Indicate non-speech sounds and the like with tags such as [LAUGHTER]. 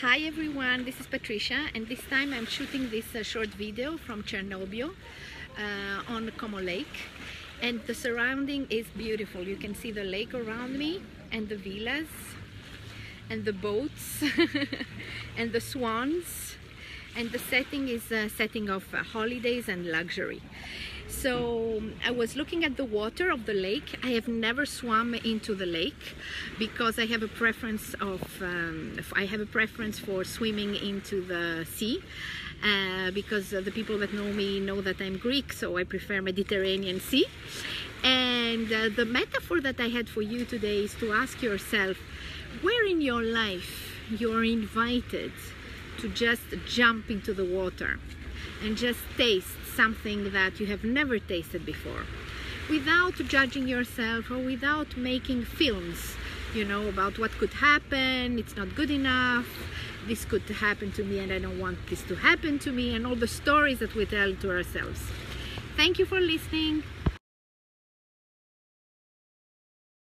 Hi everyone, this is Patricia and this time I'm shooting this uh, short video from Cernobbio uh, on Como Lake and the surrounding is beautiful. You can see the lake around me and the villas and the boats [LAUGHS] and the swans and the setting is a setting of uh, holidays and luxury. So I was looking at the water of the lake. I have never swum into the lake because I have a preference of um, I have a preference for swimming into the sea. Uh, because the people that know me know that I'm Greek, so I prefer Mediterranean Sea. And uh, the metaphor that I had for you today is to ask yourself, where in your life you're invited to just jump into the water and just taste something that you have never tasted before without judging yourself or without making films you know about what could happen it's not good enough this could happen to me and I don't want this to happen to me and all the stories that we tell to ourselves. Thank you for listening